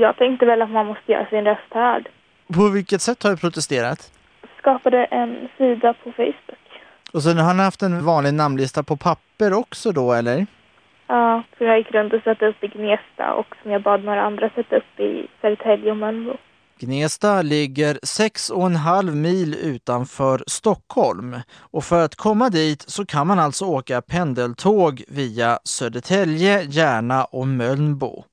Jag tänkte väl att man måste göra sin röst hörd. På vilket sätt har du protesterat? Skapade en sida på Facebook. Och sen har ni haft en vanlig namnlista på papper också då, eller? Ja, som jag gick runt och satte upp i Gnesta och som jag bad några andra sätta upp i Södertälje och Mölnbo. Gnesta ligger 6,5 mil utanför Stockholm och för att komma dit så kan man alltså åka pendeltåg via Södertälje, Järna och Mölnbo.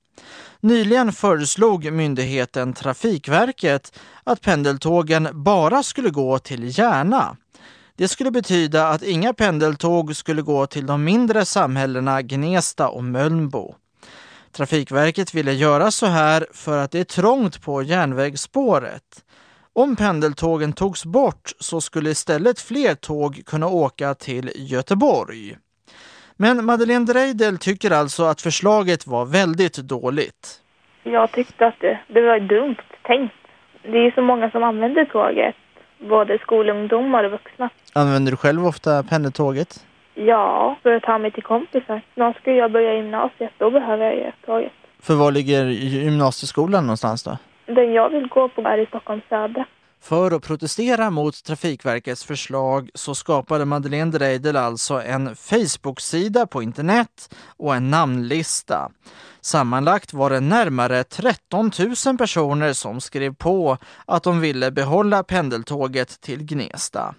Nyligen föreslog myndigheten Trafikverket att pendeltågen bara skulle gå till Järna. Det skulle betyda att inga pendeltåg skulle gå till de mindre samhällena Gnesta och Mölnbo. Trafikverket ville göra så här för att det är trångt på järnvägsspåret. Om pendeltågen togs bort så skulle istället fler tåg kunna åka till Göteborg. Men Madeleine Dreidel tycker alltså att förslaget var väldigt dåligt. Jag tyckte att det, det var dumt tänkt. Det är så många som använder tåget, både skolungdomar och vuxna. Använder du själv ofta pendeltåget? Ja, för att ta mig till kompisar. Snart ska jag börja gymnasiet, då behöver jag ju tåget. För var ligger gymnasieskolan någonstans då? Den jag vill gå på är i Stockholms södra. För att protestera mot Trafikverkets förslag så skapade Madeleine Dreidel alltså en Facebook-sida på internet och en namnlista. Sammanlagt var det närmare 13 000 personer som skrev på att de ville behålla pendeltåget till Gnesta.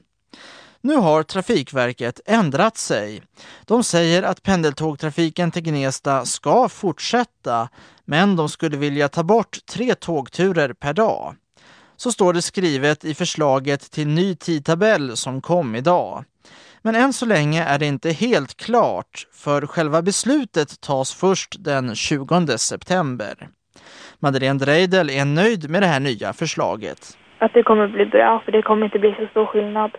Nu har Trafikverket ändrat sig. De säger att pendeltågtrafiken till Gnesta ska fortsätta, men de skulle vilja ta bort tre tågturer per dag. Så står det skrivet i förslaget till ny tidtabell som kom idag. Men än så länge är det inte helt klart, för själva beslutet tas först den 20 september. Madeleine Dreidel är nöjd med det här nya förslaget. Att det kommer bli bra, för det kommer inte bli så stor skillnad.